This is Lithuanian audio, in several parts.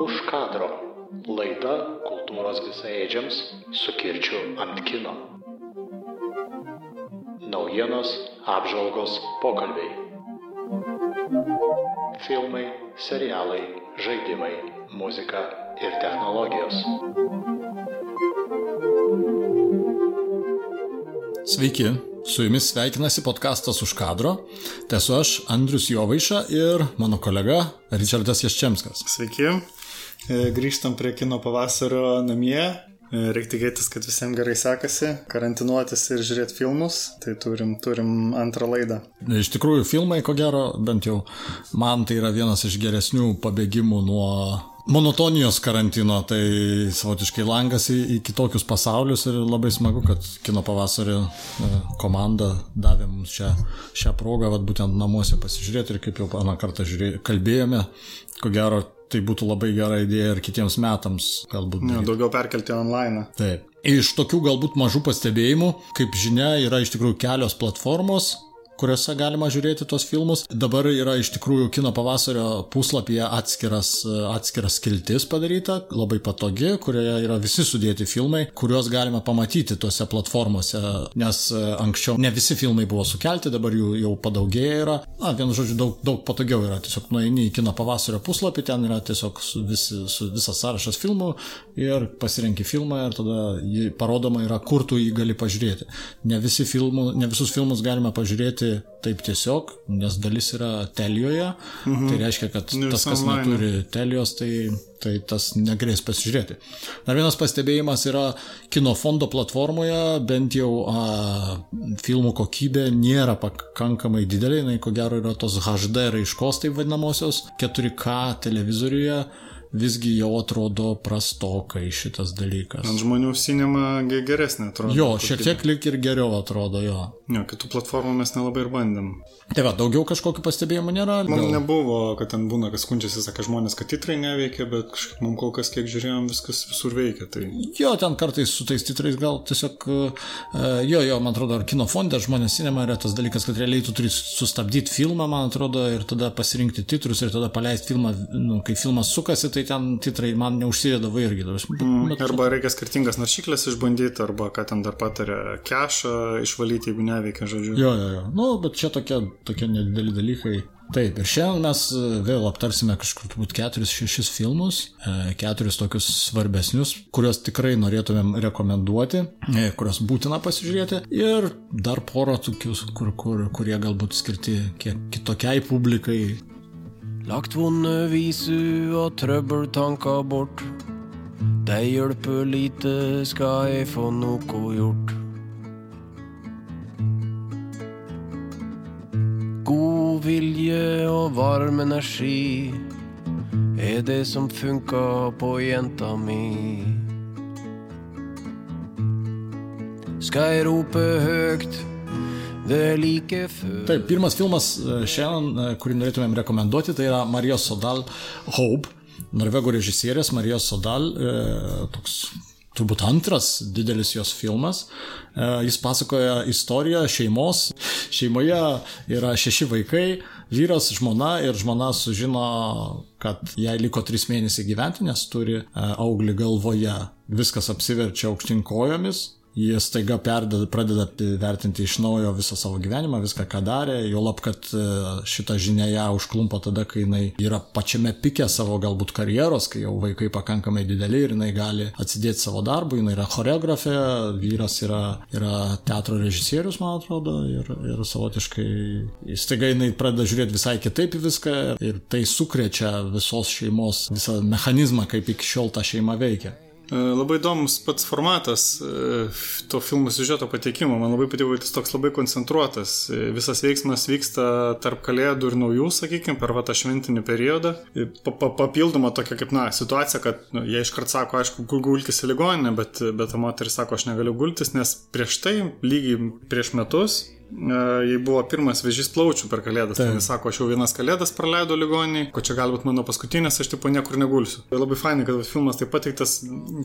Už kadro. Laida kultūros visaėdžiams su kirčiu ant kino. Naujienos, apžvalgos, pokalbiai. Filmai, serialai, žaidimai, muzika ir technologijos. Sveiki, su jumis sveikinasi podkastas už kadro. Tai esu aš, Andrius Jovaiša ir mano kolega Richardas Jaščemskas. Sveiki, E, grįžtam prie kino pavasario namie. E, Reikia tikėtis, kad visiems gerai sekasi, karantinuotis ir žiūrėti filmus, tai turim, turim antrą laidą. Iš tikrųjų, filmai, ko gero, bent jau man tai yra vienas iš geresnių pabėgimų nuo monotonijos karantino, tai savotiškai langas į, į kitokius pasaulius ir labai smagu, kad kino pavasario e, komanda davė mums šią, šią progą, vat, būtent namuose pasižiūrėti ir kaip jau aną kartą žiūrė, kalbėjome, ko gero tai būtų labai gera idėja ir kitiems metams galbūt. Daryt. daugiau perkelti online. Taip. Iš tokių galbūt mažų pastebėjimų, kaip žinia, yra iš tikrųjų kelios platformos, kuriuose galima žiūrėti tos filmus. Dabar yra iš tikrųjų kino pavasario puslapyje atskiras, atskiras skiltis padaryta, labai patogi, kurioje yra visi sudėti filmai, kuriuos galima pamatyti tose platformose, nes e, anksčiau ne visi filmai buvo sukelti, dabar jų jau padaugėja yra. Na, vienu žodžiu, daug, daug patogiau yra. Tiesiog nueini į kino pavasario puslapį, ten yra tiesiog su visi, su visas sąrašas filmų ir pasirenki filmą ir tada jį parodoma yra, kur tu jį gali pažiūrėti. Ne, visi filmų, ne visus filmus galima pažiūrėti taip tiesiog, nes dalis yra telijoje, mhm. tai reiškia, kad Ne tas, kas online. neturi telijos, tai, tai tas negalės pasižiūrėti. Dar vienas pastebėjimas yra kino fondo platformoje, bent jau a, filmų kokybė nėra pakankamai didelė, jinai ko gero yra tos HD raiškos, taip vadinamosios, 4K televizoriuje. Visgi jau atrodo prastokai šitas dalykas. Ant žmonių sinema ge- geresnė atrodo. Jo, šiek tiek lik ir geriau atrodo jo. Jo, kitų platformų mes nelabai ir bandėm. Tai va, daugiau kažkokių pastebėjimų nėra. Man Gal- nebuvo, kad ten būna, kas skundžiasi, sakė žmonės, kad titrai neveikia, bet kažkaip mums kol kas, kiek žiūrėjom, viskas visur veikia. Tai Jo, ten kartais su tais titrais gal tiesiog, uh, jo, jo, man atrodo, ar kino fonde žmonės cinema yra tas dalykas, kad realiai tu turi sustabdyti filmą, man atrodo, ir tada pasirinkti titrus ir tada paleisti filmą, nu, kai filmas sukasi, tai ten titrai man neužsidėdavo irgi. prasme, Bet, Mm, bet, arba reikia skirtingas naršyklės išbandyti, arba ką ten dar patarė, kešą išvalyti, jeigu neveikia, žodžiu. Jo, jo, jo. Nu, bet čia tokie, tokie nedideli dalykai. Taip, ir šiandien mes e, vėl aptarsime kažkur turbūt keturis, šešis filmus, e, keturis tokius svarbesnius, kuriuos tikrai norėtumėm rekomenduoti, e, kuriuos būtina pasižiūrėti, ir dar porą tokius, kur, kur, kurie galbūt skirti kiek kitokiai publikai. Lagt vonde visu og trøbbeltanker bort. Det hjelper lite, skal jeg få noe gjort. God vilje og varm energi er det som funka på jenta mi. Skal jeg rope høgt, Taip, pirmas filmas e, šiandien, e, kurį norėtumėm rekomenduoti, tai yra Marijos Sodal Hope, norvegų režisierės Marijos Sodal, e, toks turbūt antras didelis jos filmas. E, Jis pasakoja istoriją šeimos. Šeimoje yra šeši vaikai, vyras, žmona ir žmona sužino, kad jai liko trys mėnesiai gyventi, nes turi e, auglį galvoje. Viskas apsiverčia aukštin kojomis, Jie staiga perdeda, pradeda vertinti iš naujo visą savo gyvenimą, viską, ką darė, jo lab, kad e, šita žinia ją užklumpa tada, kai jinai yra pačiame pike savo galbūt karjeros, kai jau vaikai pakankamai dideli ir jinai gali atsidėti savo darbų, jinai yra choreografė, vyras yra, yra teatro režisierius, man atrodo, ir, ir savotiškai staiga jinai pradeda žiūrėti visai kitaip į viską ir tai sukrečia visos šeimos visą mechanizmą, kaip iki šiol ta šeima veikia. E, Labai įdomus pats formatas e, to filmų siužeto pateikimo. Man labai patiko, kad jis toks labai koncentruotas. E, Visas veiksmas vyksta tarp kalėdų ir naujų, sakykime, per va tą šventinį periodą. Pa, pa, papildoma tokia kaip, na, situacija, kad nu, jie iškart sako, aišku, gul- gulkis į ligoninę, bet, bet ta moteris sako, aš negaliu gultis, nes prieš tai, lygiai prieš metus, jai buvo pirmas vėžys plaučių per kalėdas. Tai jis sako, aš jau vienas kalėdas praleidau ligoninį, ko čia galbūt mano paskutinės, aš tipo niekur negulsiu. Tai labai fainai, kad filmas taip pateiktas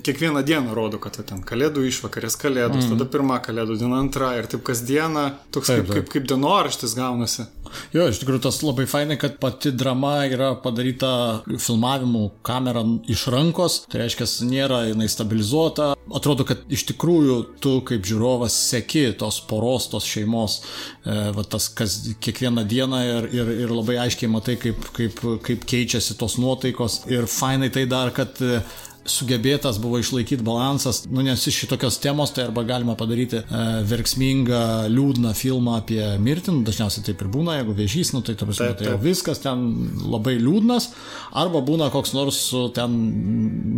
kiekvieną dieną rodo, kad ten kalėdų išvakarės kalėdos, mm. tada pirmą kalėdų dieną, antrą ir taip kasdieną, toks taip, kaip, taip. kaip, kaip dienoraštis gaunasi. Jo, iš tikrųjų tas labai fainai, kad pati drama yra padaryta filmavimu kamera iš rankos, tai reiškia, nėra jinai stabilizuota. Atrodo, kad iš tikrųjų tu kaip žiūrovas seki tos poros, tos šeimos, e, va, tas kas kiekvieną dieną ir, ir, ir labai aiškiai matai, kaip, kaip, kaip keičiasi tos nuotaikos. Ir fainai tai dar, kad sugebėtas buvo išlaikyti balansas, nu, nes iš šitokios temos tai arba galima padaryti e, verksmingą, liūdną filmą apie mirtį, nu, dažniausiai taip ir būna, jeigu vėžys, nu, tai, prasme, tai jau viskas ten labai liūdnas, arba būna koks nors su ten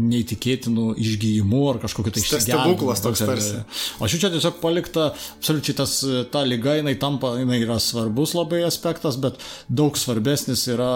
neįtikėtinu išgyjimu ar kažkokiu tai stebuklas toks tarsi. O šiuo čia tiesiog palikta, absoliučiai tas, ta lyga, jinai tampa, jinai yra svarbus labai aspektas, bet daug svarbesnis yra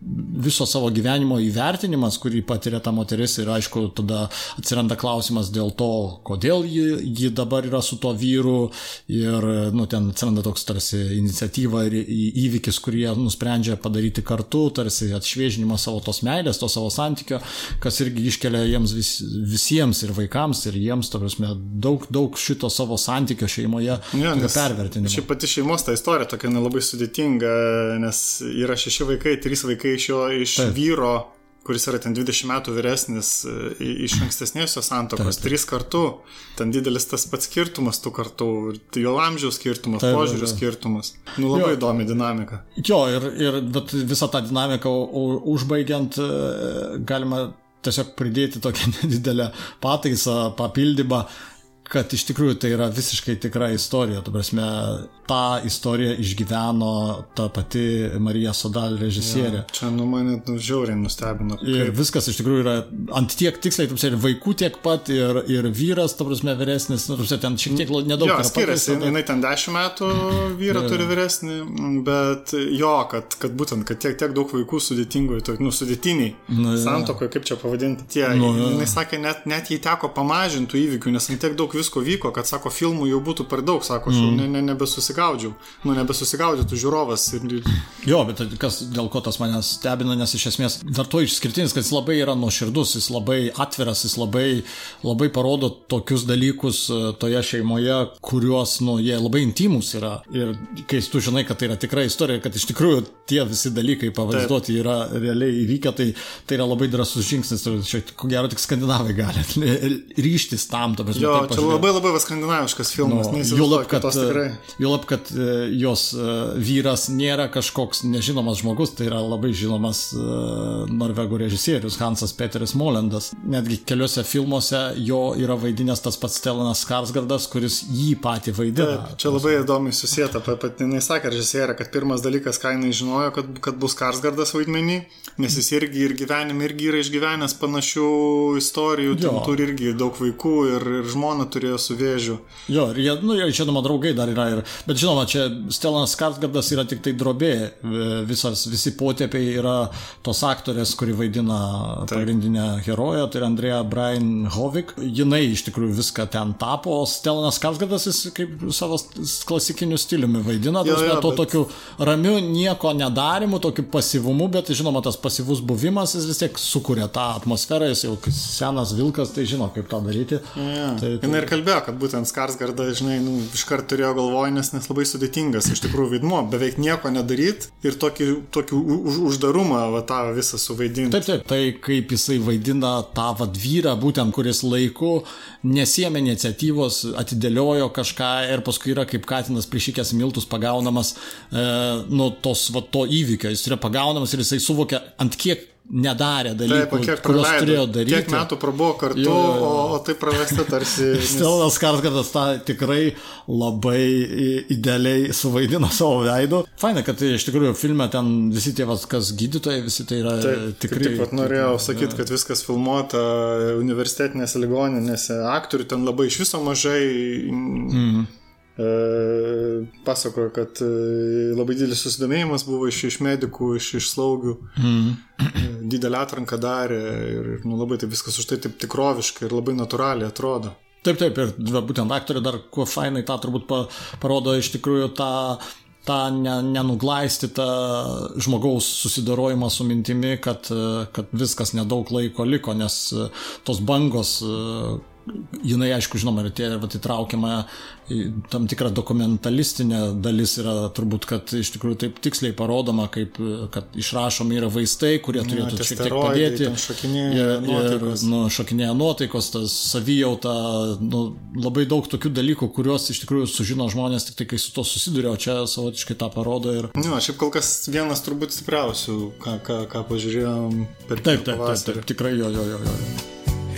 viso savo gyvenimo įvertinimas, kurį patiria ta moteris ir aišku, tada atsiranda klausimas dėl to, kodėl ji, ji dabar yra su tuo vyru ir, nu, ten atsiranda toks tarsi iniciatyva ir įvykis, kurį jie nusprendžia padaryti kartu, tarsi atšviežinimas savo tos meilės, to savo santykio, kas irgi iškelia jiems vis, visiems ir vaikams ir jiems, to prasme, daug, daug šito savo santykio šeimoje ja, pervertinimo. Ši pati šeimos ta istorija tokia nelabai sudėtinga, nes yra šeši vaikai, trys vaikai iš jo, iš Taip. vyro, kuris yra ten 20 metų vyresnis e, iš ankstesnės jo santokos, trys kartų, ten didelis tas pats skirtumas tų kartų, jo amžiaus skirtumas, taip, požiūrių skirtumas. Nu, labai jo. įdomi dinamika. Jo, ir, ir visą tą dinamiką užbaigiant, e, galima tiesiog pridėti tokią nedidelę pataisą, papildymą kad iš tikrųjų tai yra visiškai tikra istorija. Tu prasme, tą istoriją išgyveno ta pati Marija Sodal režisierė. Ja, čia nu mane nu, žiauriai nustebino. Kaip... Ir viskas iš tikrųjų yra ant tiek tiksliai, tu prasme, ir vaikų tiek pat, ir, ir vyras, tu prasme, vyresnis, nu, prasme, ten šiek tiek nedaug. Jo, skiriasi, jinai ten 10 metų vyrą ja. turi vyresnį, bet jo, kad, kad būtent, kad tiek, tiek daug vaikų sudėtingoje, nu, sudėtiniai nu, ja. santokoje, kaip čia pavadinti, tie, nu, ja. jinai sakė, net, net jai teko pamažintų įvykių, nes tiek daug visko vyko, kad sako, filmų jau būtų per daug, sako, aš jau mm. ne, ne, nebesusigaudžiau, nu nebesusigaudytų žiūrovas. Ir... Jo, bet kas, dėl ko tas manęs stebina, nes iš esmės dar to išskirtinis, kad jis labai yra nuoširdus, jis labai atviras, jis labai, labai parodo tokius dalykus e, toje šeimoje, kuriuos, nu, jie labai intimus yra. Ir kai tu žinai, kad tai yra tikra istorija, kad iš tikrųjų tie visi dalykai pavaizduoti Taip. yra realiai įvykę, tai tai yra labai drasus žingsnis ir čia, ko gero, tik skandinavai gali ryštis tam, ta prasme. Jo, čia labai labai skandinaviškas filmas. Nu, Julap, kad, julap, kad e, jos e, vyras nėra kažkoks nežinomas žmogus, tai yra labai žinomas e, norvegų režisierius Hansas Peteris Molendas. Netgi keliuose filmuose jo yra vaidinęs tas pats Stelanas Skarsgardas, kuris jį patį vaidina. Taip, čia labai įdomiai susijęta. Pat jinai sakė režisierė, kad pirmas dalykas, ką jinai žinojo, kad, kad bus Karsgardas vaidmenį, nes jis irgi ir gyvenime irgi yra išgyvenęs panašių istorijų, turi irgi daug vaikų ir, ir žmona turėjo su vėžiu. Jo, ir jie, nu, jie, žinoma, draugai dar yra. Ir, bet žinoma, čia Stelanas Karsgardas yra tik tai drobė, visas, visi potėpiai yra tos aktorės, kuri vaidina Taip. pagrindinę heroję, tai yra Andrea Brian Hovik. Jinai iš tikrųjų viską ten tapo, o Stelanas Karsgardas jis kaip savo klasikiniu stiliumi vaidina, jo, jo, to bet... tokiu ramiu, nieko ne nedarimu, tokiu pasivumu, bet žinoma, tas pasyvus buvimas jis vis tiek sukuria tą atmosferą, jis jau senas vilkas, tai žino, kaip tą daryti. Ja. Tai, tai... Jis ir kalbėjo, kad būtent Skarsgarda, žinai, nu, iškart turėjo galvoj, nes, nes labai sudėtingas iš tikrųjų vaidmuo, beveik nieko nedaryt ir tokį, tokį už, uždarumą va, tą visą suvaidinti. Taip, taip, tai kaip jisai vaidina tą vadvyrą, būtent kuris laiku nesėmė iniciatyvos, atidėliojo kažką ir paskui yra kaip katinas prišykęs miltus pagaunamas e, nuo tos va, to įvykio, jis yra pagaunamas ir jisai suvokia, ant kiek nedarė dalykų, Taip, kuriuos turėjo daryti. Kiek metų prabuvo kartu, jo, o, o tai pravesta tarsi. Stelonas Karsgardas tą tikrai labai idealiai suvaidino savo veidu. Faina, kad iš tikrųjų filme ten visi tie, kas gydytojai, visi tai yra Taip, tikrai. Taip, pat norėjau sakyti, kad viskas filmuota universitetinėse ligoninėse, aktorių ten labai iš viso mažai. Mm. E, pasakojo, kad e, labai didelis susidomėjimas buvo iš, iš medikų, iš, iš slaugių. Mm. Didelę atranką darė ir nu, labai taip viskas už tai taip tikroviškai ir labai natūraliai atrodo. Taip, taip, ir būtent aktorė dar kuo fainai tą turbūt pa, parodo iš tikrųjų tą tą ne, nenuglaistytą žmogaus susidorojimą su mintimi, kad, kad viskas nedaug laiko liko, nes tos bangos jinai, aišku, žinoma, ir tie vat, įtraukiama tam tikrą dokumentalistinę dalis yra turbūt, kad iš tikrųjų taip tiksliai parodoma, kaip, kad išrašomi yra vaistai, kurie turėtų Ja, šiek tie tiek padėti. šokinėja nuotaikos. nu, šokinėja nuotaikos, tas savijauta, nu, labai daug tokių dalykų, kuriuos iš tikrųjų sužino žmonės tik tai, kai su to susiduria, o čia savotiškai tą parodo ir Jo, šiaip kol kas vienas turbūt stipriausių, ką, ką, ką pažiūrėjom per Taip, taip, taip, taip, tikrai jo, jo, jo. jo.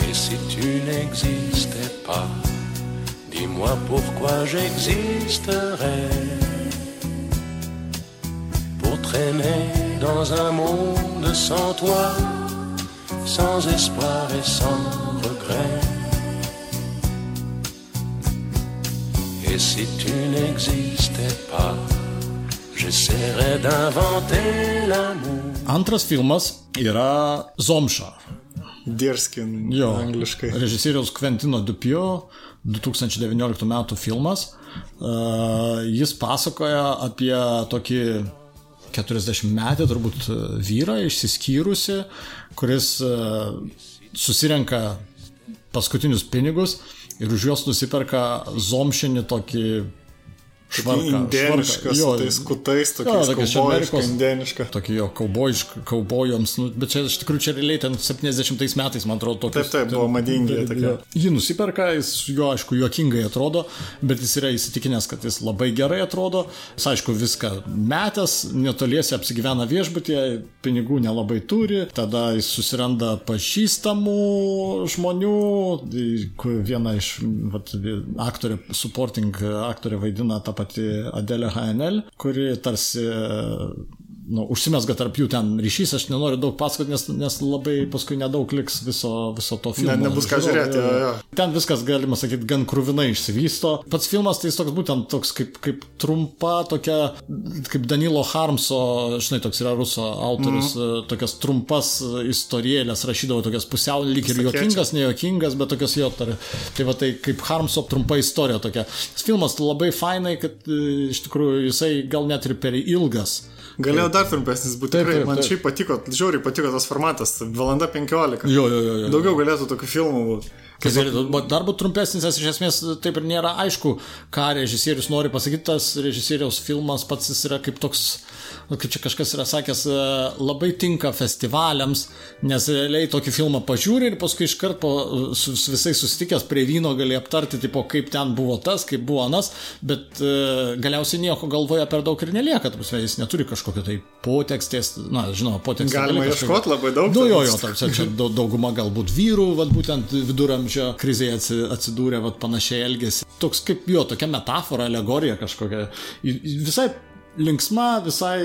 Et si tu n'existais pas, dis-moi pourquoi j'existerais. Pour traîner dans un monde sans toi, sans espoir et sans regret. Et si tu n'existais pas, j'essaierais d'inventer l'amour. Antras filmas yra Zomša. Dierskin, Jo, angliškai. režisieriaus Kventino Dupio 2019 metų filmas. Uh, jis pasakoja apie tokį 40 metį turbūt vyrą išsiskyrusi, kuris uh, susirenka paskutinius pinigus ir už juos nusiperka zomšinį tokį švarką. Indėniškas, švarką. su tais kutais, tokiais tokia iš kaubojiška, indėniška. Tokį jo kaubojišką, kaubojams, nu, bet čia iš tikrųjų čia realiai ten 70 metais, man atrodo, tokius. Taip, taip, buvo madingi. Jį nusiperka, jis jo, aišku, juokingai atrodo, bet jis yra įsitikinęs, kad jis labai gerai atrodo. Jis, aišku, viską metęs, netoliese apsigyvena viešbutyje, pinigų nelabai turi, tada jis susiranda pažįstamų žmonių, viena iš vat, aktorė, supporting aktorė vaidina tą patį Adelę HNL, kuri tarsi nu, užsimesga tarp jų ten ryšys, aš nenoriu daug pasakoti, nes, nes labai paskui nedaug liks viso, viso to filmo. Ne- nebus ką žiūrėti, jo, jo. Ten viskas, galima sakyti, gan krūvinai išsivysto. Pats filmas tai jis toks būtent toks kaip, kaip trumpa, tokia, kaip Danilo Harmso, žinai, toks yra ruso autorius, mm. tokias trumpas istorėlės rašydavo, tokias pusiau lyg ir juokingas, nejuokingas, bet tokias jo tar. Tai va tai kaip Harmso trumpa istorija tokia. Tas filmas labai fainai, kad e, iš tikrųjų jisai gal net ir per ilgas. Galėjo dar trumpesnis būti. Taip, Tikrai, taip, man taip. šiaip patiko, žiauriai patiko tas formatas. Valanda 15. Jo, jo, jo. jo. Daugiau galėtų tokių filmų būti. Kas galėtų dar būt trumpesnis, nes iš esmės taip ir nėra aišku, ką režisierius nori pasakyti. Tas režisieriaus filmas pats jis yra kaip toks, nu, kaip čia kažkas yra sakęs, e, labai tinka festivaliams, nes realiai tokį filmą pažiūri ir paskui iškart po su, su visais susitikęs prie vyno gali aptarti, tipo, kaip ten buvo tas, kaip buvo anas, bet e, galiausiai nieko galvoje per daug ir nelieka, ta prasme, jis neturi kažkokio tai potekstės, na, žinoma, potekstės. Galima gali kažkokio- ieškot labai daug Nu, jo, jo, tarsi čia dau- dauguma galbūt vyrų, vat, būtent viduramžio krizėje atsi- atsidūrė, vat, panašiai elgesi. Toks kaip jo, tokia metafora, alegorija kažkokia. Visai linksma, visai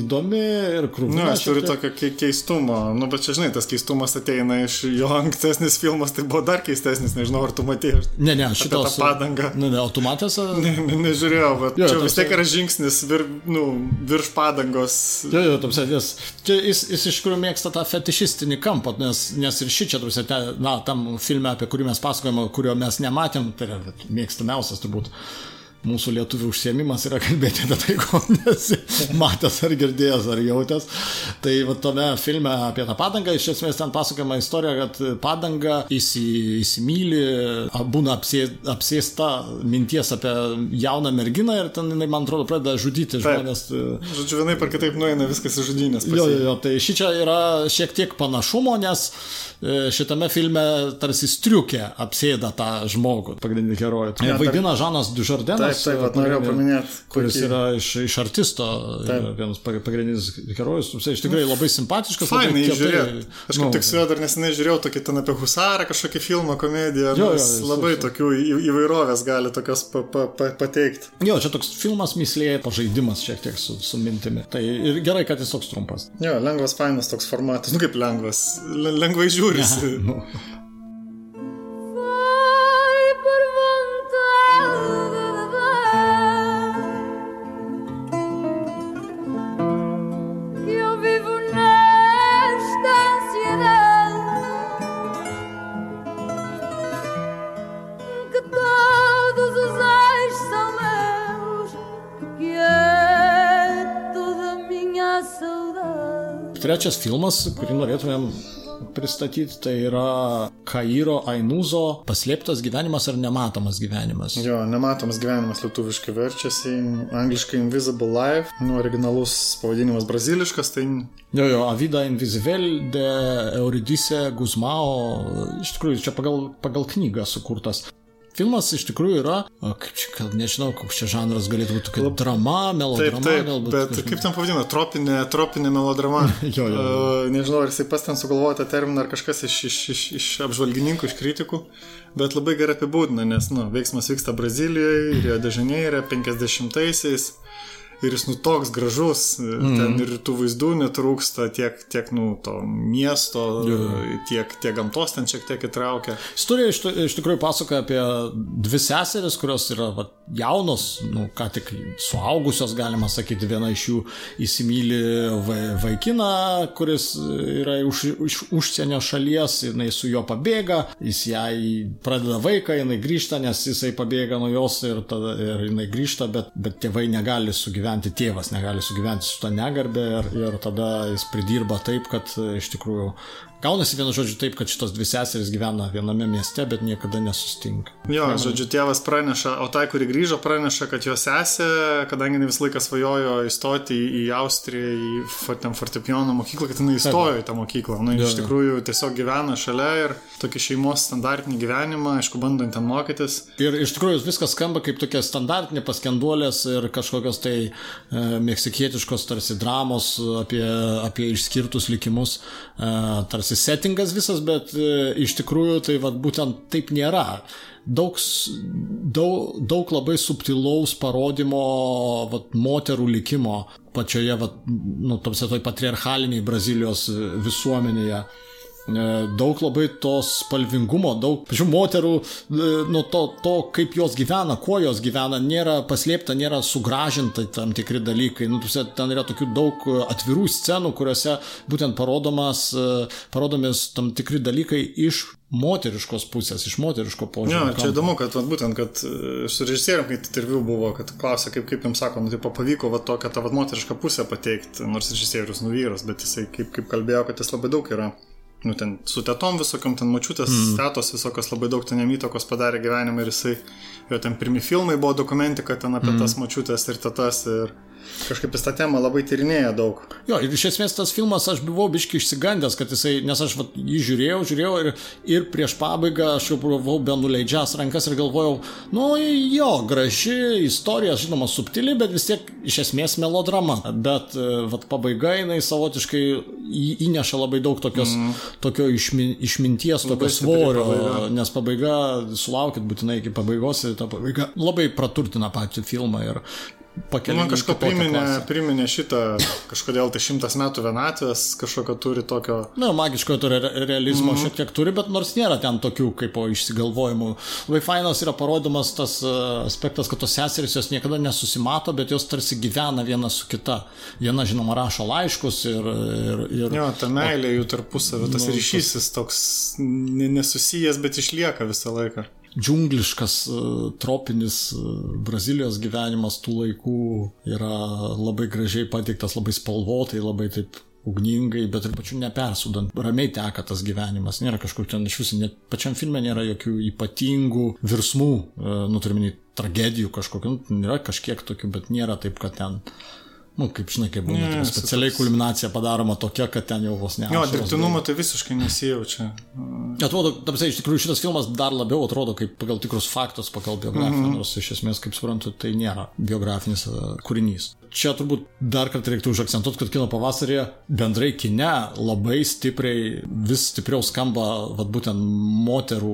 įdomi ir Na, krūvina. nu, aš turiu tokio kei- keistumo. Nu, bet čia, žinai, tas keistumas ateina iš jo ankstesnis filmas, tai buvo dar keistesnis, nežinau, ar tu matėjai. Ne, ne, tą padangą. Ne, ne, automatas. Ne, ne, nežiūrėjau, bet Jo, čia vis tiek yra žingsnis vir, nu, virš padangos. Jo, jo, tamsia, nes čia jis, jis iš tikrųjų mėgsta tą fetišistinį kampą, nes, nes ir ši čia, tamsia, te, na, tam filme, apie kurį mes pasakojame, kurio mes nematėm, tai yra mėgstamiausias turbūt. Mūsų lietuvių užsiemimas yra kalbėti apie tai, ko nesi matęs ar girdėjęs ar jautęs. Tai va tame filme apie tą padangą, iš esmės ten pasakojama istorija, kad padanga įsi, įsimylį, būna apsė, apsėsta minties apie jauną merginą ir ten jinai, man atrodo, pradeda žudyti Taip. žmonės. e, Žodžiu, vienai per kitaip nueina viskas į žudynės. pas Jo, jo, jo, tai ši čia yra šiek tiek panašumo, nes e, šitame filme tarsi striukė apsėda tą žmogų, pagrindinį herojų. Ja, Vaidina Žanas Dužardenas, Taip, taip, vat norėjau paminėt, kuris puikiai. yra iš, iš artisto, yra vienas pag- pagrindinis herojus, iš tikrai labai simpatiškas. Fainai žiūrėti. Aš kaip nu, tik su juo dar nesenai žiūrėjau tokį ten apie Husarą, kažkokį filmą, komediją. Jo, Jo, jis- labai jis- tokių įvairovės gali tokios pa, pa, pa, pateikti. Jo, čia toks filmas mislėje, pažaidimas šiek tiek su, su mintimi. Tai ir gerai, kad jis toks trumpas. Jo, lengvas, fainas toks formatas. Nu kaip lengvas. Le- Lengvai žiūrisi. Nu, trečias filmas, kurį norėtumėm pristatyti, tai yra Kairo Ainuzo paslėptas gyvenimas ar nematomas gyvenimas. Jo, nematomas gyvenimas lietuviškai verčiasi, angliškai Invisible Life, nu, originalus pavadinimas braziliškas, tai Jo, jo, Avida Invisivel de Euridice Guzmao, iš tikrųjų, čia pagal, pagal knygą sukurtas. Filmas iš tikrųjų yra, o, kaip čia, gal nežinau, koks čia žanras galėtų būti, kaip drama, Taip, melodrama, taip, galbūt. bet kažkaip- kaip ten pavadina, tropinė, tropinė melodrama. Jo, jo. Uh, nežinau, ar jisai pas ten sugalvojo tą terminą, ar kažkas iš, iš, iš, iš apžvalgininkų, iš kritikų, bet labai gerai apibūdina, nes, nu, veiksmas vyksta Brazilijoje, Rio de Žaneire, 50-aisiais. Ir jis nu toks gražus, mm. ten ir tų vaizdų netrūksta, tiek, tiek nu, to miesto, tiek, tiek gamtos ten šiek tiek įtraukia. Istorija iš, iš tikrųjų pasakoja apie dvi seseris, kurios yra va, jaunos, nu, ką tik suaugusios, galima sakyti, viena iš jų įsimylį vai, vaikiną, kuris yra iš, iš užsienio šalies, jinai su juo pabėga, jis jai pradeda vaiką, jinai grįžta, nes jisai pabėga nuo jos ir, tada, ir jinai grįžta, bet, bet tėvai negali sugyventi, tėvas negali sugyventi su tą negarbę ir, ir tada jis pridirba taip, kad iš tikrųjų gaunasi vienu žodžiu taip, kad šitos dvi seserys gyvena viename mieste, bet niekada nesustinka. Jo, žodžiu, tėvas praneša, o tai, kuri grįžo, praneša, kad jo sesė, kadangi jinai visą laiką svajojo įstoti į, Austriją, į ten fortepijono mokyklą, kad jinai įstojo į tą mokyklą. Na, Jo, iš tikrųjų tiesiog gyvena šalia ir tokį šeimos standartinį gyvenimą, aišku, bandant ten mokytis. Ir iš tikrųjų viskas skamba kaip tokia standartinė paskenduolės ir kažkokios tai e, meksikietiškos tarsi dramos apie, apie išskirtus likimus, e, tarsi settingas visas, bet e, iš tikrųjų tai vat, būtent taip nėra. Daug, daug, daug labai subtilaus parodymo vat, moterų likimo pačioje, vat, nu, tamsia toj patriarchaliniai Brazilijos e, visuomenėje. E, daug labai tos spalvingumo, daug pačių moterų, e, nuo to, to, kaip jos gyvena, kuo jos gyvena, nėra paslėpta, nėra sugražinta tam tikri dalykai. Nu, ten yra tokių daug atvirų scenų, kuriuose būtent parodomas, e, parodomis tam tikri dalykai iš moteriškos pusės, iš moteriško požiūrio. čia įdomu, kad vat, būtent, kad su režisierium, kai interviu buvo, kad klausė, kaip, kaip jums sako, nu, tipo, pavyko va, tokią tą vat, moterišką pusę pateikti, nors režisierius nuvyras, bet jisai kaip, kaip kalbėjo, kad jis labai daug yra. Nu, ten su tetom visokiam, ten mačiutės, mm. tetos visokios labai daug ten jam įtakos padarė gyvenimą ir jisai, jo ten pirmi filmai buvo dokumentika ten apie mm. tas mačiutės ir tetas ir kažkaip jis tą temą labai tyrinėja daug. Jo, ir iš esmės tas filmas aš buvau biški išsigandęs, kad jisai, nes aš vat, jį žiūrėjau, žiūrėjau ir, ir prieš pabaigą aš jau buvau be nuleidžias rankas ir galvojau, nu jo, graži istorija, žinoma, subtili, bet vis tiek iš esmės melodrama. Bet e, vat, pabaiga jinai savotiškai įneša labai daug tokios, mm. tokio išmin, išminties, tokio svorio, pabaiga. nes pabaiga, sulaukit būtinai iki pabaigos ir ta pabaiga labai praturtina patį filmą ir pakelia. Man į kažko priminė, klasę. priminė šitą, kažkodėl tai šimtas metų vienatvės, kažkokio turi tokio... Na, magiškojo to re- realizmo mm. šiek tiek turi, bet nors nėra ten tokių kaip po išsigalvojimų. Labai fainas yra parodomas tas e, aspektas, kad tos seserys jos niekada nesusimato, bet jos tarsi gyvena viena su kita. Viena, žinoma, rašo laiškus ir... ir, ir Jo, ta meilė jų tarpusavio, tas Nu, ryšys jis toks ne- nesusijęs, bet išlieka visą laiką. Džiungliškas, e, tropinis e, Brazilijos gyvenimas tų laikų yra labai gražiai pateiktas, labai spalvotai, labai taip ugningai, bet ir pačiu nepersudant. Ramiai teka tas gyvenimas, nėra kažkur ten iš viso, net pačiam filme nėra jokių ypatingų virsmų, e, nu turime tragedijų kažkokių, nu, yra kažkiek tokių, bet nėra taip, kad ten Nu, kaip žinai, kaip būna, Ne, specialiai kulminacija padaroma tokia, kad ten jau vos ne. Jo, dirbtinumo tai visiškai nesijaučia. Atrodo, tamsiai, iš tikrųjų šitas filmas dar labiau atrodo kaip pagal tikrus faktus, pagal biografiją, mm -hmm. nors iš esmės, kaip suprantu, tai nėra biografinis e, kūrinys. Čia turbūt dar kartą reiktų užakcentuoti, kad kino pavasarėje bendrai kine labai stipriai, vis stipriau skamba vat, būtent moterų,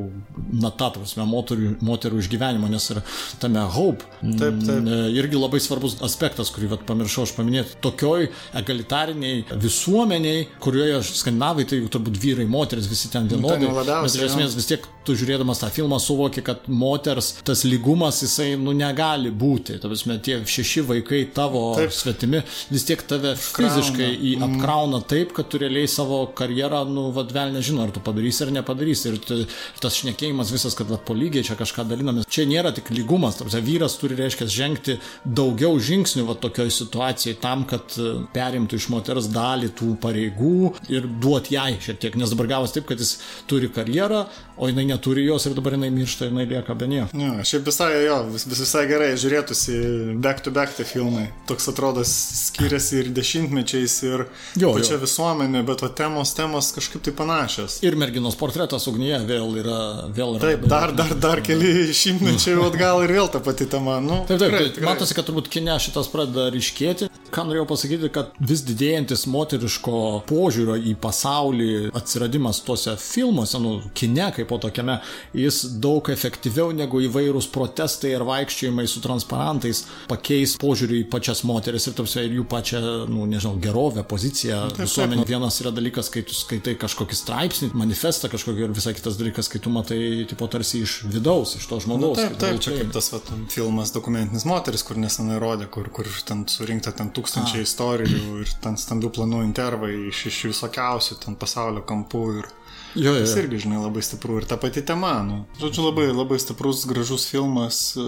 na ta prasme, moterų, moterų išgyvenimo, nes ir tame Hope Taip, taip. irgi labai svarbus aspektas, kurį vat, pamiršau aš paminėti. Tokioj egalitariniai visuomeniai, kurioje skandinavai, tai turbūt vyrai, moteris, visi ten vienodai. jau labiausiai, Bet iš esmės vis tiek tu žiūrėdamas tą filmą suvoki, kad moters tas lygumas jisai nu negali būti. Prasme, tie šeši vaikai tavo taip. svetimi, vis tiek tave fiziškai į, apkrauna taip, kad tu realiai savo karjerą, nu, vadvel nežinau, ar tu padarysi ar nepadarysi. Ir, t, ir tas šnekėjimas visas, kad va, po lygiai čia kažką dalinamės. Čia nėra tik lygumas, tarsi vyras turi, reiškia, žengti daugiau žingsnių va tokioj situacijai tam, kad e, perimtų iš moters dalį tų pareigų ir duoti jai šiek tiek. Nes dabar gavos taip, kad jis turi karjerą, o jinai neturi jos ir dabar jinai miršta, jinai lieka be nieko. Ja, šiaip visai jo, vis, vis visai gerai žiūrėtųsi back to back tie filmai. Toks atrodo skiriasi ir dešimtmečiais, ir Jo, pačia jo. visuomenė, bet o temos, temos kažkaip tai panašios. Ir merginos portretas ugnyje vėl yra. Vėl yra Taip, dar, dar, dar keli šimtmečiai atgal ir vėl ta pati tema. Nu, Taip, taip, tikrai, taip. tikrai. Matosi, kad turbūt kine šitas pradeda ryškėti. Ką norėjau pasakyti, kad vis didėjantis moteriško požiūrio į pasaulį atsiradimas tuose filmuose, nu, kine kaip po tokiame, jis daug efektyviau negu įvairūs protestai ir vaikščiojimai su transparantais pakeis požiūrį į pačias moteris ir, tarsi, ir jų pačią, nu, nežinau, gerovę, poziciją visuomenė. Vienas yra dalykas, kai tu skaitai kažkokį straipsnį, manifestą kažkokį ir visai kitas dalykas, kai tu matai, tipo, tarsi iš vidaus, iš to žmogaus. Taip, kaip taip, čia kaip tas vat, filmas dokumentinis moteris, kur nesenai rodė, kur, kur ten surinkta ten tūkstančiai istorijų ir ten stambių planų intervai iš, iš visokiausių ten pasaulio kampų ir Jo, jo, jo. irgi, žinai, labai stipru ir ta pati tema, nu. Žodžiu, labai, labai stiprus, gražus filmas, e,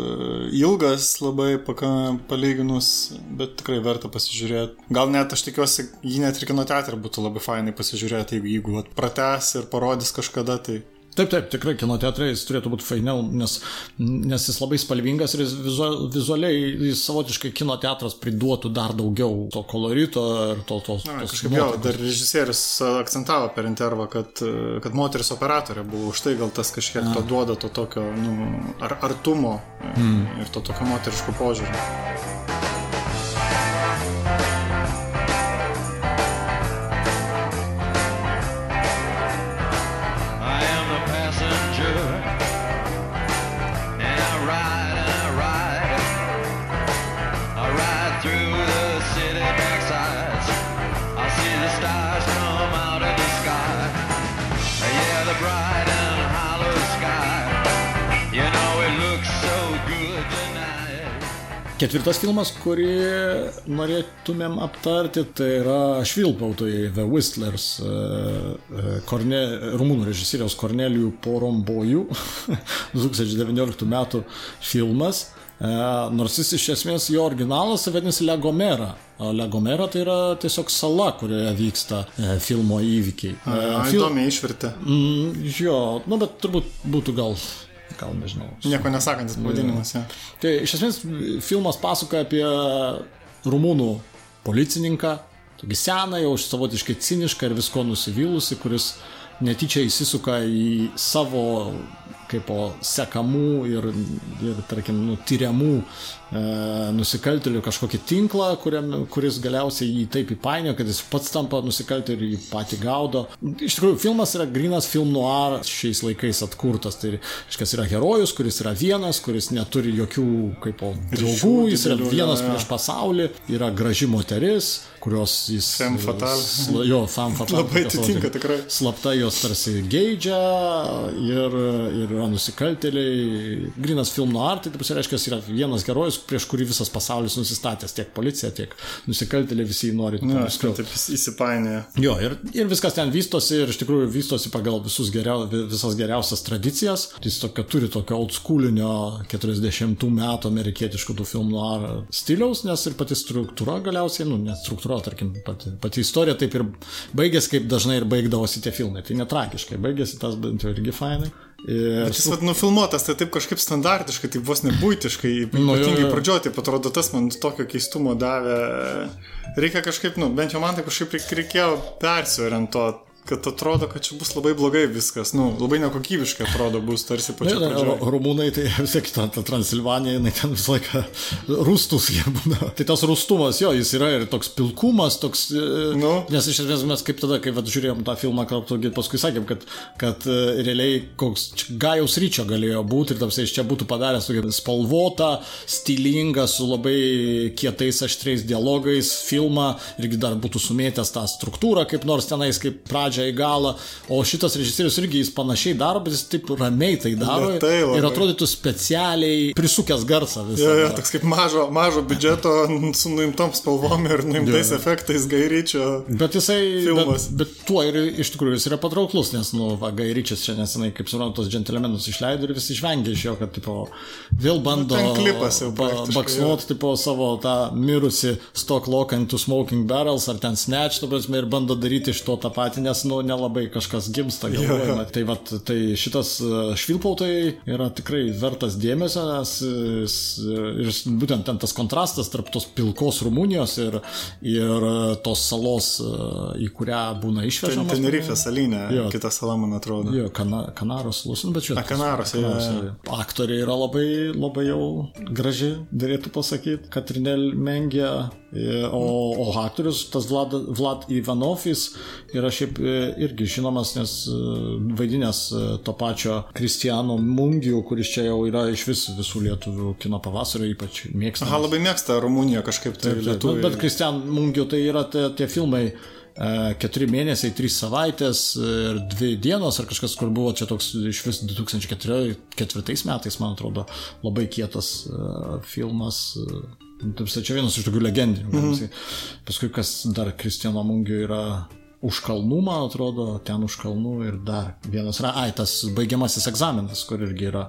ilgas labai paka, palyginus, bet tikrai verta pasižiūrėti. Gal net aš tikiuosi, jį net ir kino teatrą būtų labai fainai pasižiūrėti, jeigu, jeigu prates ir parodys kažkada, tai Taip, taip, tikrai kino teatrai jis turėtų būti fainiau, nes, nes jis labai spalvingas ir jis vizual, vizualiai, jis savotiškai kino teatras priduotų dar daugiau to kolorito ir to, to, tos kažkaip jo, dar režisierius akcentavo per intervą, kad, kad moteris operatorė buvo už tai gal tas kažkiek to duoda to tokio nu, ar, artumo mm. ir to tokio moteriško požiūrio. Ketvirtas filmas, kurį norėtumėm aptarti, tai yra Švilpautojai The Whistlers, e, e, Korne, rumūnų režisieriaus Kornelijų Porombojų 2019 metų filmas. E, Nors jis iš esmės jo originalas vadinasi Legomera. Legomera tai yra tiesiog sala, kurioje vyksta e, filmo įvykiai. E, fil- įdomiai išvertė. Mm, jo, nu bet turbūt būtų gal, gal nežinau. Nieko nesakantis pavadinimas. Ja. Tai iš esmės filmas pasakoja apie rumūnų policininką, tokį seną, jau savotiškai cinišką ir visko nusivylusi, kuris netyčia įsisuka į savo kaip po sekamų ir, ir tarkim, nu, tyriamų e, nusikaltėlių kažkokį tinklą, kuriam, kuris galiausiai jį taip įpainio, kad jis pats tampa nusikaltėliu ir jį patį gaudo. Iš tikrųjų, filmas yra grinas film noir šiais laikais atkurtas. Tai reiškia, yra herojus, kuris yra vienas, kuris neturi jokių kaip po draugų, jis yra vienas prieš pasaulį, yra graži moteris, kurios jis... Femme fatale. Sla, jo, femme fatale. Labai atitinka tikrai. Slapta jos tarsi geidžia ir, ir yra nusikaltėliai. Grinas film noir, tai taip reiškia, yra vienas herojus, prieš kurį visas pasaulis nusistatęs, tiek policija, tiek nusikaltėliai, visi jį nori. Na, aš taip įs- įsipainioju. Jo, ir, ir viskas ten vystosi ir iš tikrųjų vystosi pagal visus geriau, visas geriausias tradicijas. Jis tokio, turi tokio old schoolinio 40 metų amerikietiškų tų filmų ar stiliaus, nes ir pati struktūra galiausiai, nu, ne struktūra, tarkim, pati, pati istorija taip ir baigėsi, kaip dažnai ir baigdavosi tie filmai. Tai netragiškai, baigėsi tas bent jau irgi fainai. Ir Šis vat nufilmuotas, tai taip kažkaip standartiškai, tai vos nebūtiškai, Nu, ypatingai jo. pradžioje, tai atrodo, tas man tokio keistumo davė. Reikia kažkaip, nu, bent jau man tai kažkaip reik- reikėjo persiorientuoti, kad atrodo, kad čia bus labai blogai viskas, nu, labai nekokybiškai atrodo bus tarsi pačia Na, pradžioje. Rumūnai, tai vis tiek ta, ta Transilvanija, jinai ten visą laiką rūstus jie būna. Tai tas rūstumas, jo, jis yra ir toks pilkumas, toks... e, Nu. Nes iš esmės mes kaip tada, kai vat, žiūrėjom tą filmą, ir paskui sakėm, kad, kad e, realiai koks Gajaus ryčio galėjo būti ir tamsiai iš čia būtų padaręs tokį spalvotą, stilingą, su labai kietais aštriais dialogais filmą irgi dar būtų sumėtęs tą struktūrą kaip nors tenais, kaip pradžioje pradžią į galą, o šitas režisierius irgi jis panašiai daro, bet jis taip ramiai tai daro Lėtai labai. ir atrodytų specialiai prisukęs garsą visą. Jo, jo, toks kaip mažo, mažo biudžeto su nuimtom spalvom ir nuimtais Jo. efektais gairyčio. Bet jisai, Filmas. bet, bet tuo ir iš tikrųjų jis yra patrauklus, nes, nu, va, Gairičias čia nesenai, kaip suprantu, tos džentelmenus išleido ir visi išvengė iš jo, kad, tipo, vėl bando Nu, klipas jau ba, praktiškai, baksnuot, tipo, savo tą mirusi into smoking barrels ar ten snatch, tu prasme, ir bando daryti iš to tą patį, nes, nu, nelabai kažkas gimsta galvojama. Tai, va, tai šitas e, švilpautojai yra tikrai vertas dėmesio, nes jis, ir būtent ten tas kontrastas tarp tos pilkos Rumunijos ir, ir tos salos, e, į kurią būna Ten išvežamas. Tenerifė salinė, Jo. kita sala, man atrodo. Jo, kana, Kanaros lusin, bet čia. A, Kanaros, jo, Aktoriai yra labai, labai jau graži, dėlėtų pasakyti, Katrinėl Mengė, e, o, o aktorius, tas Vlad, Vlad Ivanov, jis yra šiaip e, irgi žinomas, nes e, vaidinęs e, to pačio Kristijano Mungijų, kuris čia jau yra iš vis visų lietuvių kino pavasario, ypač mėgstamas. Aha, labai mėgsta Rumuniją kažkaip tai Taip, taip, lietuvių. Bet Kristian Mungio tai yra tie, tie filmai e, keturi mėnesiai, trys savaitės ir dvi dienos, ar kažkas, kur buvo čia toks iš vis 2004 metais, man atrodo, labai kietas e, filmas. E, Taip, čia vienas iš tokių legendinių. Mm -hmm. Paskui kas dar Kristijano Mungio yra už kalnų, man atrodo, ten už kalnų ir dar vienas yra, ai, tas baigiamasis egzaminas, kur irgi yra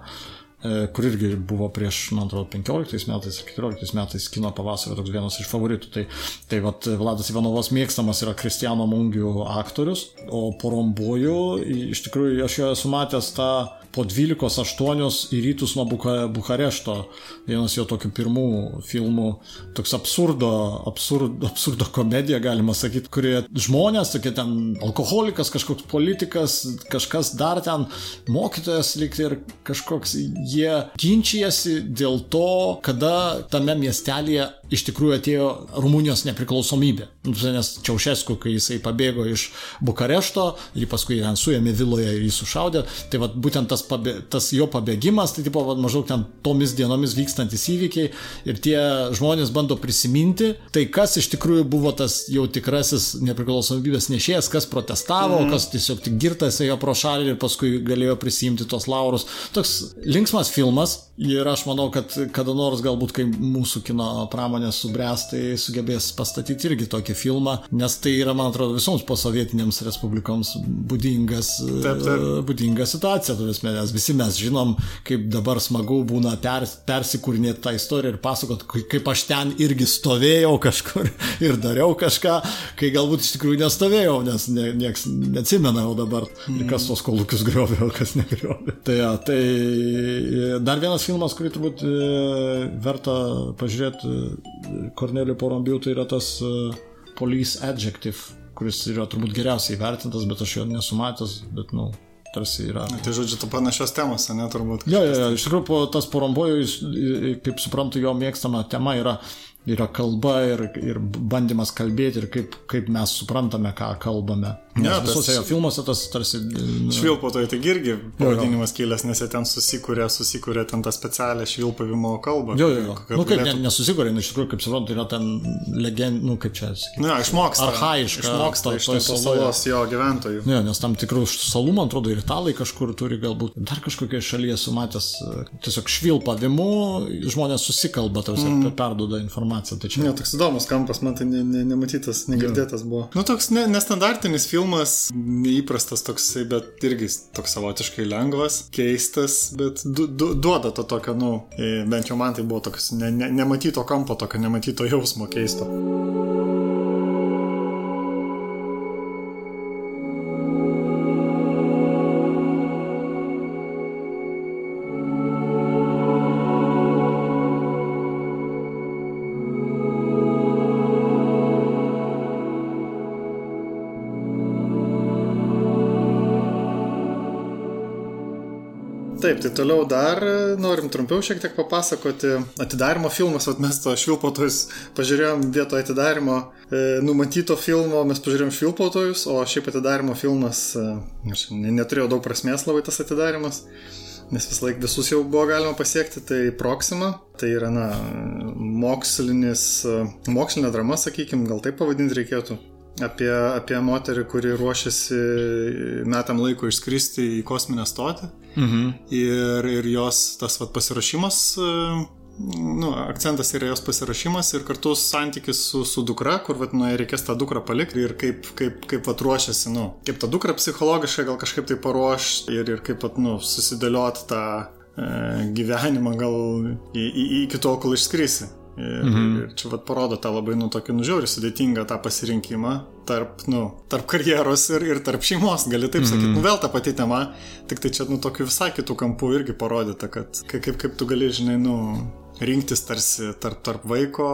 e, kur irgi buvo prieš, man atrodo, 15 metais ir 14 metais kino pavasario toks vienas iš favoritų. Tai, tai vat, Vladas Ivanovas mėgstamas yra Kristijano Mungių aktorius, o Porombojų, iš tikrųjų, aš jo esu matęs tą po 12-8 į rytus nuo Buka, Bukarešto, vienas jo tokių pirmų filmų, toks absurdo, absurd, absurdo komedija, galima sakyti, kurie žmonės, tokie ten alkoholikas, kažkoks politikas, kažkas dar ten, mokytojas lyg ir kažkoks, jie ginčijasi dėl to, kada tame miestelėje iš tikrųjų atėjo Rumunijos nepriklausomybė. Nu, Nes Čiaušesku, kai jisai pabėgo iš Bukarešto, jį paskui ten suėmė viloje ir jį sušaudė, tai vat, būtent tas, pabė, tas jo pabėgimas, tai tipo, vat, maždaug ten tomis dienomis vykstantis įvykiai ir tie žmonės bando prisiminti, tai kas iš tikrųjų buvo tas jau tikrasis nepriklausomybės nešėjas, kas protestavo, mm. kas tiesiog tik girtas ėjo pro šalį ir paskui galėjo prisimti tos laurus. Toks linksmas filmas ir aš manau, kad kada nors galbūt, kai mūsų kino pramonė subręs, tai sugebės pastatyti irgi tokį filmą, nes tai yra, man atrodo, visoms posovietinėms respublikoms būdingas, Taip, taip. e, būdinga situacija, tu vis, nes visi mes žinom, kaip dabar smagu būna per, persikūrinėti tą istoriją ir pasakot, kai- kaip aš ten irgi stovėjau kažkur ir dariau kažką, kai galbūt iš tikrųjų nestovėjau, nes ne, nieks neatsimena jau dabar, mm. kas tos kolūkius griovė, o kas negriovė. Tai, ja, tai e, dar vienas filmas, kurį turbūt e, verta pažiūrėti Kornelio Porombių, tai yra tas e, Police Adjective, kuris yra turbūt geriausiai vertintas, bet aš jo nesu matęs, bet, nu, tarsi yra. Tai žodžiu, tu panašios temos, ne, turbūt. Jo, jo, jo, iš tikrųjų, tas porombojų, jis, kaip suprantu, jo mėgstama tema yra, yra kalba ir, ir bandymas kalbėti ir kaip, kaip mes suprantame, ką kalbame. Nes ja, visose jo filmuose tas tarsi... nu, Švilpautojai tai irgi pavadinimas kilęs, nes jie ten susikūrė, susikūrė ten tą specialią švilpavimo kalbą. Jo, jo, jo. kokią Nu, kaip ne, galėtų- nesusikūrė, nu, iš tikrųjų, kaip suprantu, yra ten legend, nu, kaip čia sakyti. Na, išmoksta. Archaiška Išmoksta to- iš tos salos jo gyventojų. Ne, nes tam tikrų salų, man atrodo, ir italai kažkur turi galbūt, dar kažkokioje šalyje sumatęs e, tiesiog švilpavimu, žmonės susikalba, tarsi mm. perduoda informaciją. Tai čia Ne, toks įdomus kampas, man tai ne, ne, nematytas, negirdėtas buvo. Nu, toks ne, nestandartinis filmas, neįprastas toksai, bet irgi toks savotiškai lengvas, keistas, bet du, du, duoda to tokio, nu, e, bent jau man tai buvo toks ne, ne, nematyto kampo, tokio nematyto jausmo keisto. Tai toliau dar e, norim trumpiau šiek tiek papasakoti. Atidarimo filmas, vat mes to švilpautojus pažiūrėjom vietoje atidarimo e, numatyto filmo, mes pažiūrėjom švilpautojus, o šiaip atidarimo filmas, e, aš ne- neturėjau daug prasmės labai tas atidarimas, nes vis laik visus jau buvo galima pasiekti, tai Proxima, tai yra, na, mokslinis, e, mokslinė drama, sakykim, gal taip pavadinti reikėtų. Apie, apie moterį, kuri ruošiasi metam laiko išskristi į kosminę stotį. Mhm. Ir, ir jos tas vat, pasirašymas, e, nu, akcentas yra jos pasirašymas ir kartu santykis su, su dukra, kur vat, nu, reikės tą dukrą palikti ir kaip, kaip, kaip vat, ruošiasi, nu, kaip tą dukrą psichologiškai gal kažkaip tai paruošti ir, ir kaip vat, nu, susidėlioti tą e, gyvenimą gal į, į, iki tol, kol išskrisi. Ir, mhm. ir čia vat parodo tą labai, nu, tokį nužiaurį sudėtingą tą pasirinkimą tarp, nu, tarp karjeros ir, ir tarp šeimos, gali taip sakyti. Mhm. Nu, vėl ta pati tema, tik tai čia, nu, tokiu visai kitų kampų irgi parodyta, kad kaip, kaip tu gali, žinai, nu, rinktis tarsi tarp, tarp vaiko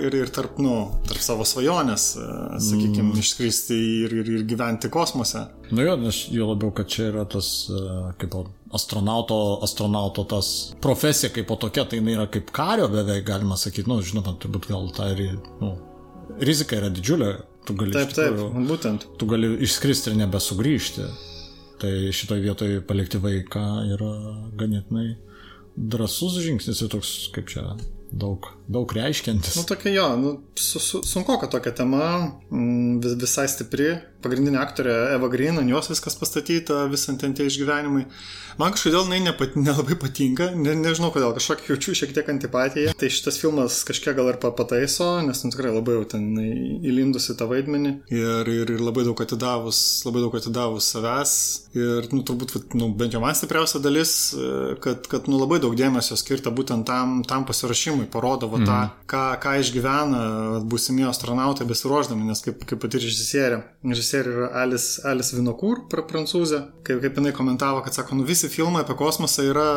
ir, ir tarp, nu, tarp savo svajonės, sakykime, mm. išskristi ir, ir, ir gyventi kosmose. Nu jo, nes jo labiau, kad čia yra tas, kaip astronauto, astronauto tas profesija kaip po tokia, tai jinai yra kaip kario beveik, galima sakyti, nu, žinoma, turbūt gal ta ir, nu, rizika yra didžiulė, tu gali taip, tikrųjų, taip, būtent. Tu gali išskristi ir nebesugrįžti. Tai šitoje vietoje palikti vaiką yra ganėtinai drasus žingsnis ir toks, kaip čia, daug, daug reiškiantis. Nu, tokia jo, nu, su, su, sunku, kad tokia tema mm, vis, visai stipri. Pagrindinė aktorė Eva Green, ant jos viskas pastatyta, visant ten tie išgyvenimai. Man kažkodėl jinai nepat, nelabai patinka, ne, nežinau kodėl, kažkokį jaučiu šiek tiek antipatiją. Tai šitas filmas kažkiek gal ir pataiso, nes nu, tikrai labai jau ten įlindusi tą vaidmenį ir, ir, ir labai daug atidavus, labai daug atidavus savęs. Ir nu, turbūt, nu, bent jau man stipriausia dalis, kad, kad nu, labai daug dėmesio skirta būtent tam, tam pasirašymui, parodo va, mm. tą, mhm. ką, ką išgyvena būsimie astronautai besiruoždami, nes kaip, kaip pati režisierė, režisierė yra Alice, Alice Vinokur, prancūzė, kaip, kaip jinai komentavo, kad sako, nu visi filmai apie kosmosą yra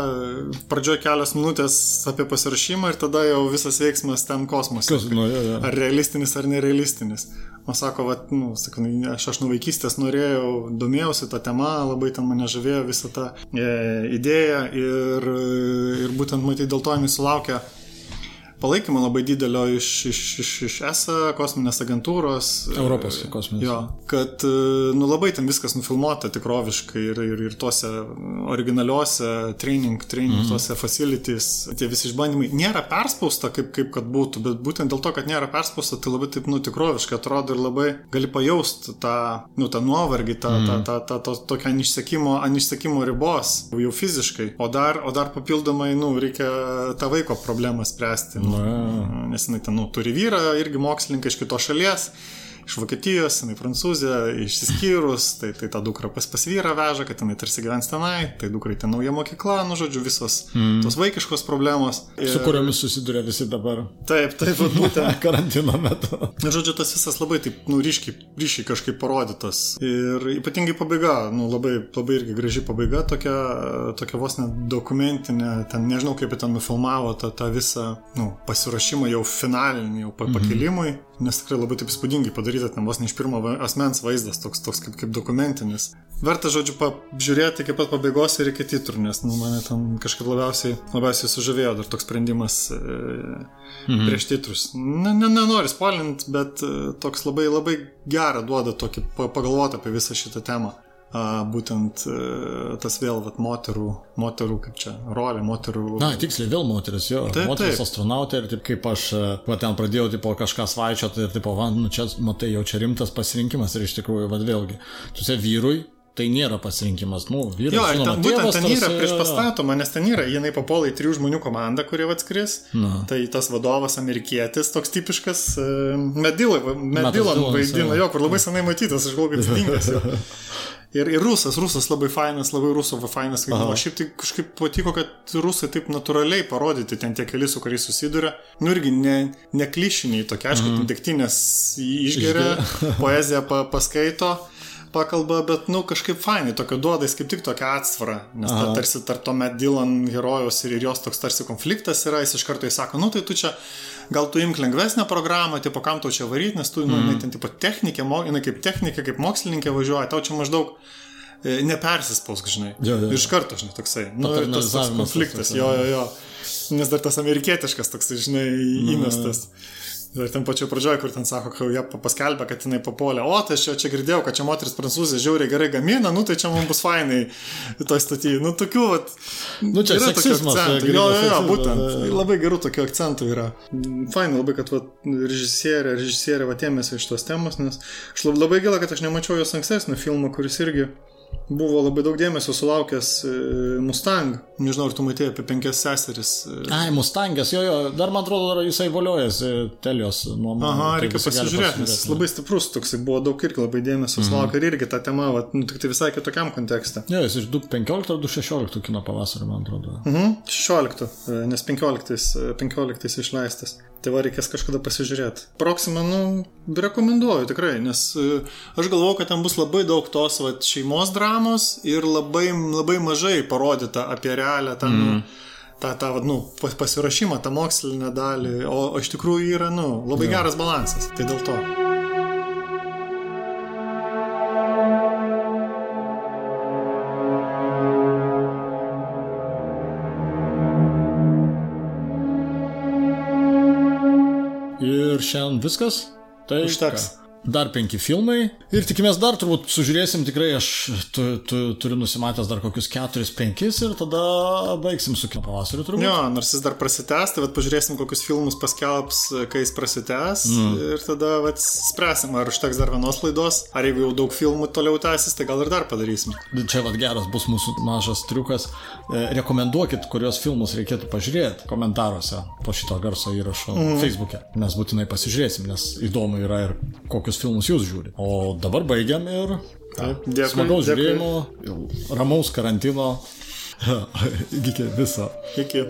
pradžioje kelios minutės apie pasirašymą ir tada jau visas veiksmas ten kosmose. Kas, nu, ja, ja. Ar realistinis, ar nerealistinis. O sako, va, nu, sakau, aš, aš nuo vaikystės norėjau, domėjausi tą temą, labai ten mane žavėjo visą tą e, idėją ir, ir būtent matyti dėl to jinai sulaukė palaikymo labai didelio iš, iš, iš, iš ESA, kosminės agentūros. Europos kosminės. Jo, kad, nu, labai ten viskas nufilmuota tikroviškai ir, ir, ir tuose originaliuose training, training mm. tuose facilities, tie visi išbandymai nėra perspausta, kaip, kaip kad būtų, bet būtent dėl to, kad nėra perspausta, tai labai taip, nu, tikroviškai atrodo ir labai gali pajausti tą, nu, tą nuovargį, tą, mm. tą, tą, tą, tą tokią anišsekimo, anišsekimo ribos, jau fiziškai, o dar, o dar papildomai, nu, reikia tą vaiko problemą spręsti. Na. Nes jinai ten nu, turi vyrą, irgi mokslininką iš kitos šalies iš Vokietijos, jinai prancūzė, išsiskyrus, tai, tai tą dukrą pas pasvyrą veža, kad jinai tarsi gyvens tenai, tai dukrai ten nauja mokykla, nu žodžiu, visos mm. tos vaikiškos problemos. Ir... Su kuriomis susiduria visi dabar. Taip, taip, būtent. Karantino metu. Na, žodžiu, tas visas labai taip, nu, ryškiai, ryškiai kažkaip parodytas. Ir ypatingai pabaiga, nu, labai, labai irgi graži pabaiga, tokia, tokia vos net dokumentinė, ten nežinau kaip ten nufilmavo tą, tą visą, nu, pasiruošimą jau finalinį, jau pakilimui. Mm -hmm nes tikrai labai taip įspūdingai padaryta, ten vos ne iš pirmo asmens vaizdas, toks, toks kaip, kaip dokumentinis. Verta, žodžiu, pažiūrėti iki pat pabaigos ir iki titrų, nes nu, mane ten kažkaip labiausiai, labiausiai sužavėjo dar toks sprendimas e, mhm. prieš titrus. Ne, ne, nenoriu spoilinti, bet e, toks labai labai gerą duoda tokį pagalvoti apie visą šitą temą būtent e, tas vėl vat, moterų, moterų, kaip čia, rolė, moterų. Na, tiksliai vėl moteris, jo. Taip, moteris taip. astronautė ir taip kaip aš, e, va ten pradėjau, tipo, kažką svaičioti ir, tipo, va, nu čia, matai, jau čia rimtas pasirinkimas ir iš tikrųjų, va, vėlgi, tu esi vyrui, tai nėra pasirinkimas, nu, vyras. Jo, žinoma, ten, būtent ten yra prieš pastatoma, nes ten yra, jinai papuola į trijų žmonių komandą, kurie atskris. Na. Tai tas vadovas amerikietis, toks tipiškas uh, Medilan vaidina, jo, kur labai senai matytas, aš galvoju, kad stingas. Ir, ir rusas, rusas labai fainas, labai rusų fainas. O šiaip tai kažkaip patiko, kad rusai taip natūraliai parodyti ten tie keli, su kuriais susiduria. Nu irgi ne, ne klišiniai tokie, aišku, mm. degtinės išgeria, poeziją pa, paskaito pakalba, bet, nu, kažkaip fainai, tokio duoda, jis kaip tik tokia atsvara, nes ta, tarsi tarp to Matt Dylan herojus ir jos toks tarsi konfliktas yra, jis iš karto įsako, nu, tai tu čia gal tu imk lengvesnę programą, tipo, kam tau čia varyti, nes tu, mm. nu, jinai ten, tipo, technikė, jinai kaip technikė, kaip mokslininkė važiuoja, tau čia maždaug e, nepersispaus, žinai. Jo, jo. Iš karto, žinai, toksai. Nu, tas, tas konfliktas, jo, jo, jo. Nes dar tas amerikietiškas toksai, žinai, įmestas. Ir ten pačioje pradžioje, kur ten sako, kai jie pa- paskelbė, kad jinai papuolė, o tai aš čia, čia girdėjau, kad čia moteris prancūzė žiauriai gerai gamina, nu tai čia mums bus fainai toj statyje. Nu tokių, vat, Nu, čia yra tokių akcentų. Jo, jo, jo, būtent. jo. Labai gerų tokių akcentų yra. Fainai labai, kad vat, režisierė, režisierė vat ėmėsi iš tos temos, nes aš lab- labai gėla, kad aš nemačiau jos ankstesnio filmo, kuris irgi buvo labai daug dėmesio sulaukęs e, Mustang. Nežinau, ar tu matėjai apie penkias seseris. e, Ai, Mustangės, jo, jo, dar man atrodo, dar jisai voliojasi Telios nuomonė. Aha, Tai reikia pasižiūrėti, nes jis labai stiprus toksai buvo daug irgi labai dėmesio sulaukė ir irgi ta tema, vat, nu, tik tai visai kitokiam kontekste. Jo, jis iš 2015 ar 2016 kino pavasario, man atrodo. Mhm, 16, e, nes 15, e, 15 išleistas. Tai va reikės kažkada pasižiūrėti. Proxima, nu, rekomenduoju tikrai, nes aš galvoju, kad ten bus labai daug tos va, šeimos dramos ir labai, labai mažai parodyta apie realią tą, mm. nu, tą, tą va, nu, pas- pasirašymą, tą mokslinę dalį, o, o iš tikrųjų yra, nu, labai ja. geras balansas. Tai dėl to. Ir šiandien viskas. Tai Užteks. ką? Dar penki filmai. Ir tikimės dar turbūt sužiūrėsim, tikrai aš tu, tu, turiu nusimatęs dar kokius keturis, penkis ir tada baigsim su kino pavasariu turbūt. Jo, nors jis dar prasitęs, tai vat pažiūrėsim, kokius filmus paskelbs, kai jis prasitęs. Mm. Ir tada vat, spręsim, ar užteks dar vienos laidos, ar jeigu jau daug filmų toliau tęsis, tai gal ir dar padarysim. Čia vad geras bus mūsų mažas triukas. E, Rekomenduokit, kurios filmus reikėtų pažiūrėti komentaruose po šito garso įrašo mm. Facebook'e, nes būtinai pasižiūrėsim, nes įdomu yra ir kokius filmus jūs žiūrite. O dabar baigiam ir ką, Dėkui, smagaus dėkui. žiūrėjimo, ramaus karantino. Iki viso. Iki.